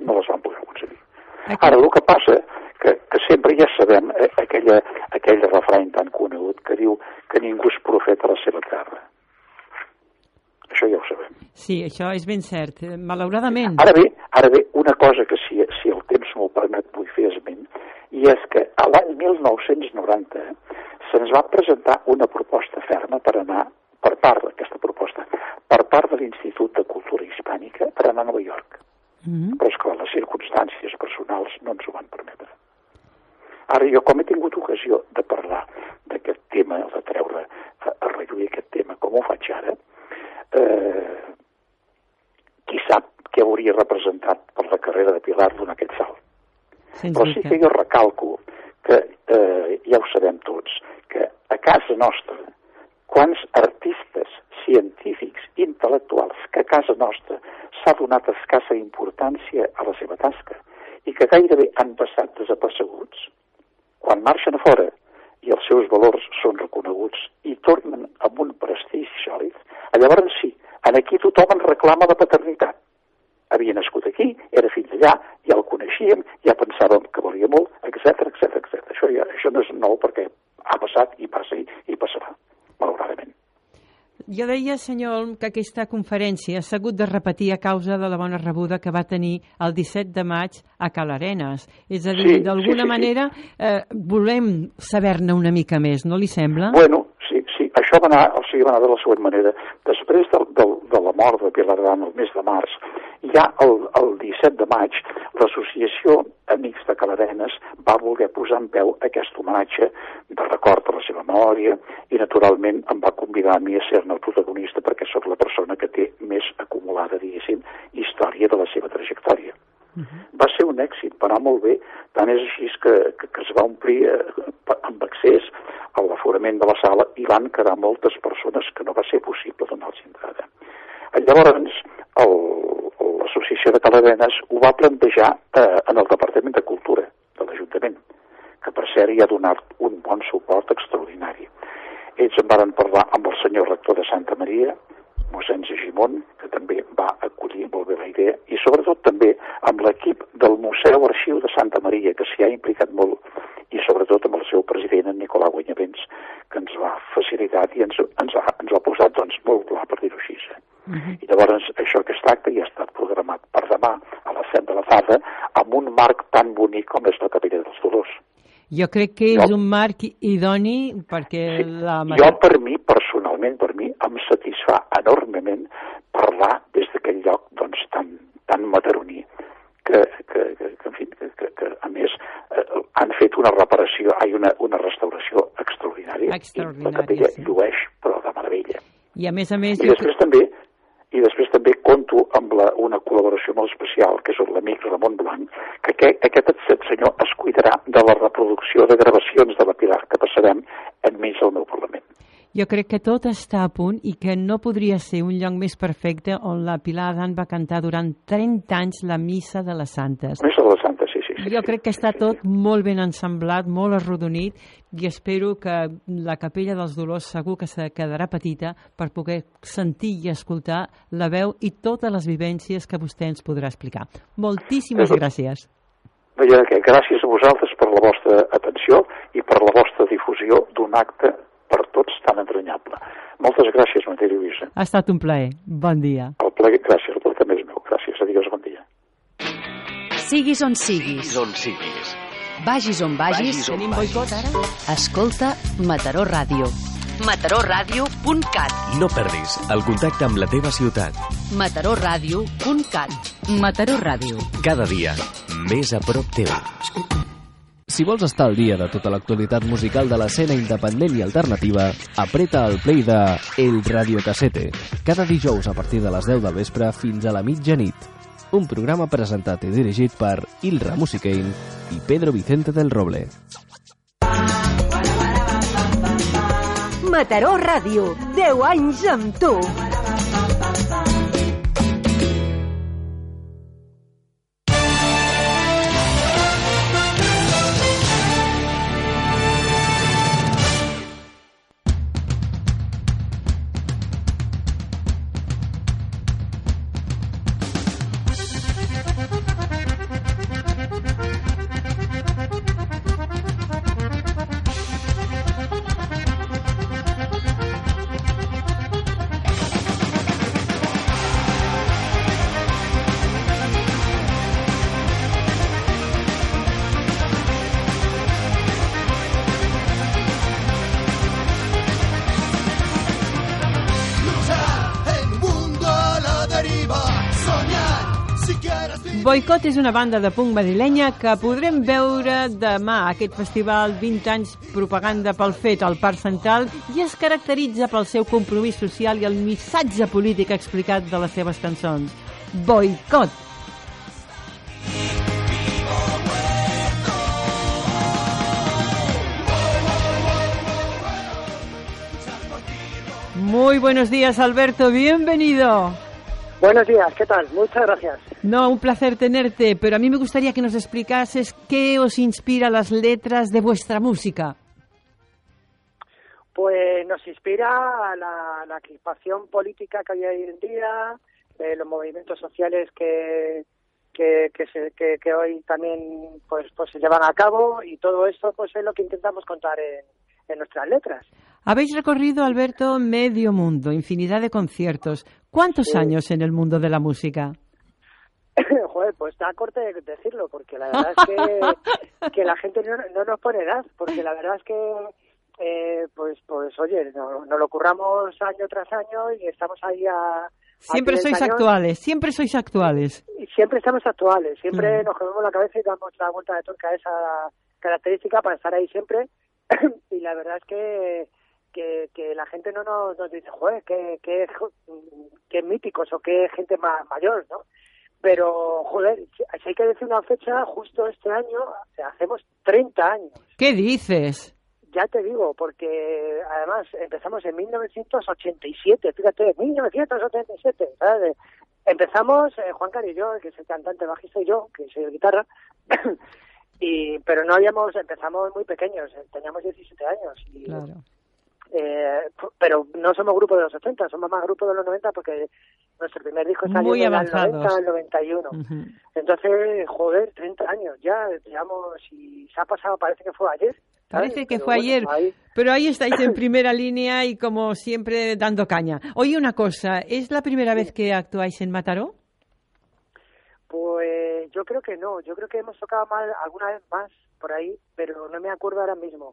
no les van poder aconseguir. Aquí. Ara, el que passa que, que sempre ja sabem eh, aquella, aquell refrany tan conegut que diu que ningú és profeta a la seva terra. Això ja ho sabem. Sí, això és ben cert. Malauradament. Ara bé, ara bé una cosa que si, si el temps m'ho permet vull fer esment, i és que a l'any 1990 se'ns va presentar una proposta ferma per anar, per part d'aquesta proposta, per part de l'Institut de Cultura Hispànica per anar a Nova York. Mm -hmm. Però, esclar, les circumstàncies personals no ens ho van permetre. Ara, jo com he tingut ocasió de parlar d'aquest tema, de treure a, a relluir aquest tema, com ho faig ara, eh, qui sap què hauria representat per la carrera de Pilar donar aquest salt. Sens Però sí que jo recalco que, eh, ja ho sabem tots, que a casa nostra, quants artistes, científics, intel·lectuals, que a casa nostra s'ha donat escassa importància a la seva tasca i que gairebé han passat desapercebuts, quan marxen a fora i els seus valors són reconeguts i tornen amb un prestigi sòlid, llavors sí, en aquí tothom en reclama la paternitat. Havia nascut aquí, era fill d'allà, ja el coneixíem, ja pensàvem que valia molt, etc etc etc. Això, ja, això no és nou perquè ha passat i passa i, i passarà, malauradament. Jo deia, senyor, que aquesta conferència s'ha hagut de repetir a causa de la bona rebuda que va tenir el 17 de maig a Cal Arenas. És a dir, Sí, d'alguna sí, sí, sí. manera eh, volem saber-ne una mica més, no li sembla? Bueno, sí, sí, això va anar, o sigui, va anar de la següent manera. Després del, del, de la mort de Pilar Gran el mes de març, ja el, el 17 de maig, l'associació Amics de Caladenes va voler posar en peu aquest homenatge de record a la seva memòria i, naturalment, em va convidar a mi a ser-ne el protagonista perquè sóc la persona que té més acumulada, diguéssim, història de la seva trajectòria. Va ser un èxit, va anar molt bé, tant és així que, que, que es va omplir eh, amb accés a l'aforament de la sala i van quedar moltes persones que no va ser possible donar-los entrada. Llavors, l'associació de Caladenes ho va plantejar eh, en el Departament de Cultura de l'Ajuntament, que per cert hi ha donat un bon suport extraordinari. Ells en varen parlar amb el senyor rector de Santa Maria, mossèn Gimón, que també va acollir molt bé la idea, i sobretot també amb l'equip del Museu Arxiu de Santa Maria, que s'hi ha implicat molt, i sobretot amb el seu president, en Nicolau Guanyavents, que ens va facilitat i ens, ens, ha, ens ha posat doncs, molt clar, per dir-ho així. Eh? I llavors això que es tracta ja ha estat programat per demà a les 7 de la tarda amb un marc tan bonic com és la Capella dels Dolors. Jo crec que és un marc idoni perquè la... Jo, per mi, personalment, per mi, em satisfà enormement parlar des d'aquell lloc doncs, tan, tan mataroní que, que, que, que, en fi, que, que, que a més, eh, han fet una reparació, ai, una, una restauració extraordinària. Extraordinària, I la capella sí. llueix, però de meravella. I a més a més... I jo després també i després també conto amb la, una col·laboració molt especial, que és l'amic Ramon Blanc, que aquest, aquest senyor es cuidarà de la reproducció de gravacions de la Pilar que passarem enmig del meu Parlament. Jo crec que tot està a punt i que no podria ser un lloc més perfecte on la Pilar Adan va cantar durant 30 anys la Missa de les Santes. Missa de les Santes, sí, sí. sí jo crec que està tot molt ben ensamblat, molt arrodonit i espero que la Capella dels Dolors segur que se quedarà petita per poder sentir i escoltar la veu i totes les vivències que vostè ens podrà explicar. Moltíssimes Però- gràcies. De què. Gràcies a vosaltres per la vostra atenció i per la vostra difusió d'un acte per tots tan entranyable. Moltes gràcies, Matei Lluïsa. Ha estat un plaer. Bon dia. El plaer, gràcies, el plaer també és meu. Gràcies, adiós, bon dia. Siguis on siguis. on siguis. Vagis on vagis. Vagis on Tenim vagis. boicot ara? Escolta Mataró Ràdio. mataròradio.cat No perdis el contacte amb la teva ciutat. mataròradio.cat Mataró Ràdio. Cada dia, més a prop teu. Si vols estar al dia de tota l'actualitat musical de l'escena independent i alternativa, apreta el play de El Radiocasete, cada dijous a partir de les 10 del vespre fins a la mitjanit. Un programa presentat i dirigit per Ilra Musicain i Pedro Vicente del Roble. Mataró Ràdio, 10 anys amb tu. Boicot és una banda de punk madrilenya que podrem veure demà a aquest festival 20 anys propaganda pel fet al Parc Central i es caracteritza pel seu compromís social i el missatge polític explicat de les seves cançons. Boicot! Muy buenos días, Alberto. Bienvenido. Buenos días, ¿qué tal? Muchas gracias. No, un placer tenerte, pero a mí me gustaría que nos explicases qué os inspira las letras de vuestra música. Pues nos inspira la, la crispación política que hay hoy en día, eh, los movimientos sociales que, que, que, se- que- que hoy también pues, pues se llevan a cabo y todo esto pues es lo que intentamos contar en, en nuestras letras. Habéis recorrido, Alberto, medio mundo, infinidad de conciertos. ¿Cuántos Sí. años en el mundo de la música? (laughs) Joder, pues está corte de decirlo, porque la verdad es que, (laughs) que la gente no, no nos pone edad, porque la verdad es que, eh, pues, pues oye, no- nos lo curramos año tras año y estamos ahí a... Siempre sois actuales, siempre sois actuales. Y siempre estamos actuales, siempre Claro. nos comemos la cabeza y damos la vuelta de tuerca a esa característica para estar ahí siempre. (clears throat) y la verdad es que, que, que la gente no nos, nos dice, joder, qué, qué, qué míticos o qué gente ma- mayor, ¿no? Pero, joder, si hay que decir una fecha, justo este año, hacemos 30 años. ¿Qué dices? Ya te digo, porque además empezamos en 1987, fíjate, 1987, ¿sabes? Empezamos eh, Juan Cari y yo, que es el cantante bajista, y yo, que soy el guitarra, (coughs) y pero no habíamos, empezamos muy pequeños, eh, teníamos 17 años, y, Claro. Eh, pero no somos grupo de los 80, somos más grupo de los 90 porque nuestro primer disco salió Muy en el avanzados. 90 al 91. Ujú. Entonces, joder, 30 años ya, digamos, y se ha pasado, parece que fue ayer. ¿sabes? Parece que Pero fue bueno, ayer, ahí- pero ahí estáis en (coughs) primera línea y como siempre dando caña. Oye, una cosa, ¿es la primera vez que actuáis en Mataró? Pues yo creo que no, yo creo que hemos tocado más, alguna vez más por ahí, pero no me acuerdo ahora mismo.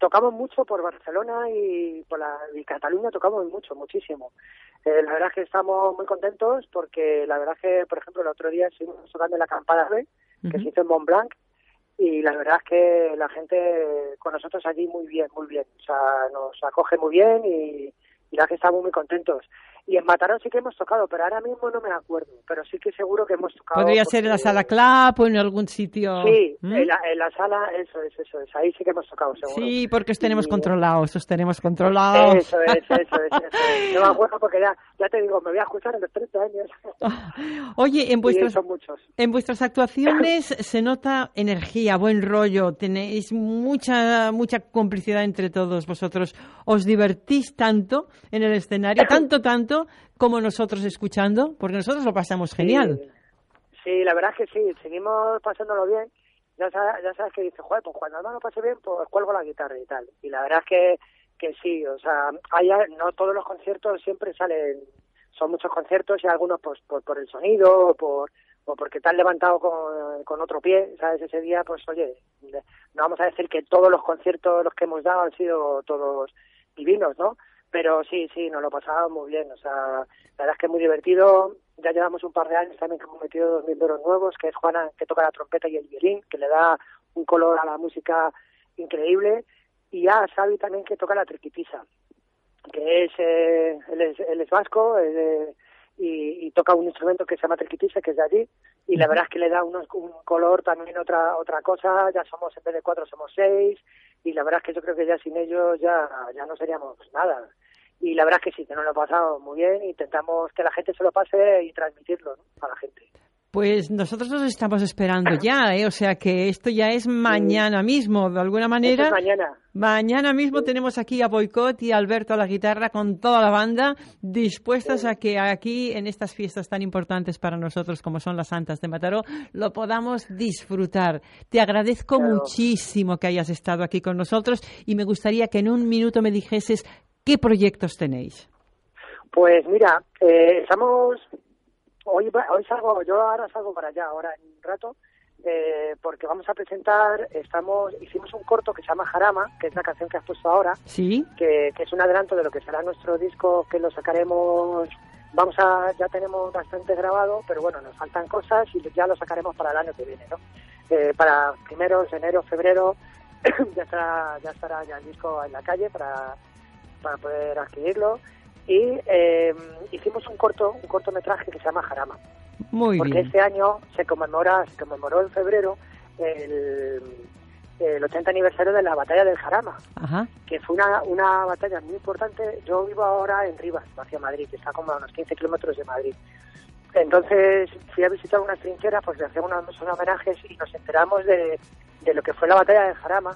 Tocamos mucho por Barcelona y por la y Cataluña tocamos mucho, muchísimo. Eh, la verdad es que estamos muy contentos porque la verdad es que, por ejemplo, el otro día estuvimos tocando en la Campada B, que se hizo en Mont Blanc, y la verdad es que la gente con nosotros allí muy bien, muy bien. O sea, nos acoge muy bien y, y la verdad que estamos muy contentos. Y en Mataró sí que hemos tocado, pero ahora mismo no me acuerdo. Pero sí que seguro que hemos tocado. Podría ser en la porque- sala club o en algún sitio. Sí, ¿Mm? en, la, en la sala, eso es, eso es. Ahí sí que hemos tocado, seguro. Sí, porque os tenemos Y- controlados, os tenemos controlados. Eso es, eso es, eso es. No me acuerdo porque ya, ya te digo, me voy a escuchar en los 30 años. (laughs) Oye, en muchos. en vuestras actuaciones (laughs) se nota energía, buen rollo, tenéis mucha, mucha complicidad entre todos vosotros. Os divertís tanto en el escenario, tanto, tanto, como nosotros escuchando, porque nosotros lo pasamos genial. Sí, sí, la verdad es que sí, seguimos pasándolo bien. Ya sabes, ya sabes que dices, joder, pues cuando no lo pase bien, pues cuelgo la guitarra y tal. Y la verdad es que, que sí, o sea, hay, no todos los conciertos siempre salen, son muchos conciertos y algunos pues por, por el sonido o por o porque te has levantado con, con otro pie, ¿sabes? Ese día, pues oye, no vamos a decir que todos los conciertos los que hemos dado han sido todos divinos, ¿no? Pero sí, sí, nos lo pasamos muy bien. O sea, la verdad es que es muy divertido. Ya llevamos un par de años también que hemos metido dos miembros nuevos, que es Juana, que toca la trompeta y el violín, que le da un color a la música increíble. Y a Xavi también, que toca la triquitisa, que es, eh, él, es él es vasco es de- y, y toca un instrumento que se llama triquitisa, que es de allí. Y la verdad es que le da unos, un color también otra otra cosa. Ya somos, en vez de cuatro, somos seis. Y la verdad es que yo creo que ya sin ellos ya, ya no seríamos nada y la verdad es que sí, que nos lo hemos pasado muy bien, intentamos que la gente se lo pase y transmitirlo ¿no? a la gente. Pues nosotros nos estamos esperando ya, ¿eh? o sea que esto ya es mañana mismo, de alguna manera. Es mañana. Mañana mismo tenemos aquí a Boicot y a Alberto a la guitarra con toda la banda, dispuestas a que aquí, en estas fiestas tan importantes para nosotros como son las Santas de Mataró, lo podamos disfrutar. Te agradezco Claro. muchísimo que hayas estado aquí con nosotros y me gustaría que en un minuto me dijeses qué proyectos tenéis. Pues mira, eh, estamos, hoy, hoy salgo, yo ahora salgo para allá, ahora en un rato, eh, porque vamos a presentar, estamos, hicimos un corto que se llama Jarama, que es la canción que has puesto ahora, ¿Sí? que, que es un adelanto de lo que será nuestro disco, que lo sacaremos, vamos a, ya tenemos bastante grabado, pero bueno, nos faltan cosas y ya lo sacaremos para el año que viene, ¿no? Eh, para primeros, enero, febrero, (clears throat) ya estará, ya estará ya el disco en la calle para, para poder adquirirlo. Y eh, hicimos un corto, un cortometraje que se llama Jarama. Muy porque bien. este año se conmemora, se conmemoró en febrero el, el 80 aniversario de la batalla del Jarama Ajá. que fue una, una batalla muy importante. Yo vivo ahora en Rivas, hacia Madrid, que está como a unos 15 kilómetros de Madrid. Entonces fui a visitar unas trincheras porque hacían unos, unos homenajes y nos enteramos de, de lo que fue la batalla de Jarama,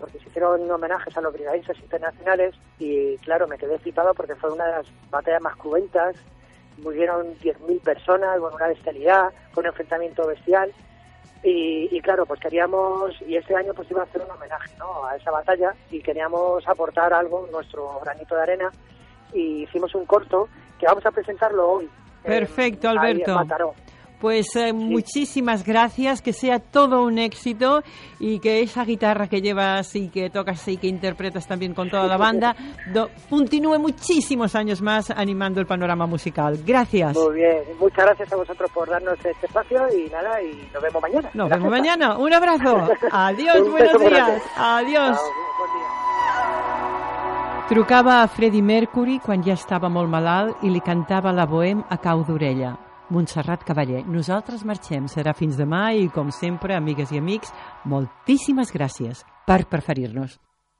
porque se hicieron homenajes a los brigadistas internacionales y claro, me quedé flipado porque fue una de las batallas más cruentas, murieron 10.000 personas, bueno, una bestialidad, fue un enfrentamiento bestial Y, y, claro, pues queríamos, y este año pues iba a hacer un homenaje ¿no? a esa batalla y queríamos aportar algo, nuestro granito de arena, y hicimos un corto que vamos a presentarlo hoy. Perfecto, en, Alberto. Ahí en Mataró. Pues eh, muchísimas gracias, que sea todo un éxito y que esa guitarra que llevas y que tocas y que interpretas también con toda la (laughs) banda do, continúe muchísimos años más animando el panorama musical. Gracias. Muy bien, muchas gracias a vosotros por darnos este espacio y nada, y nos vemos mañana. Nos gracias. vemos mañana, un abrazo. (laughs) Adiós, buenos días. Adiós. Trucava a Freddie Mercury quan ja estava molt malalt i li cantava la bohem a cau d'orella. Montserrat Cavaller. Nosaltres marxem, serà fins demà i, com sempre, amigues i amics, moltíssimes gràcies per preferir-nos.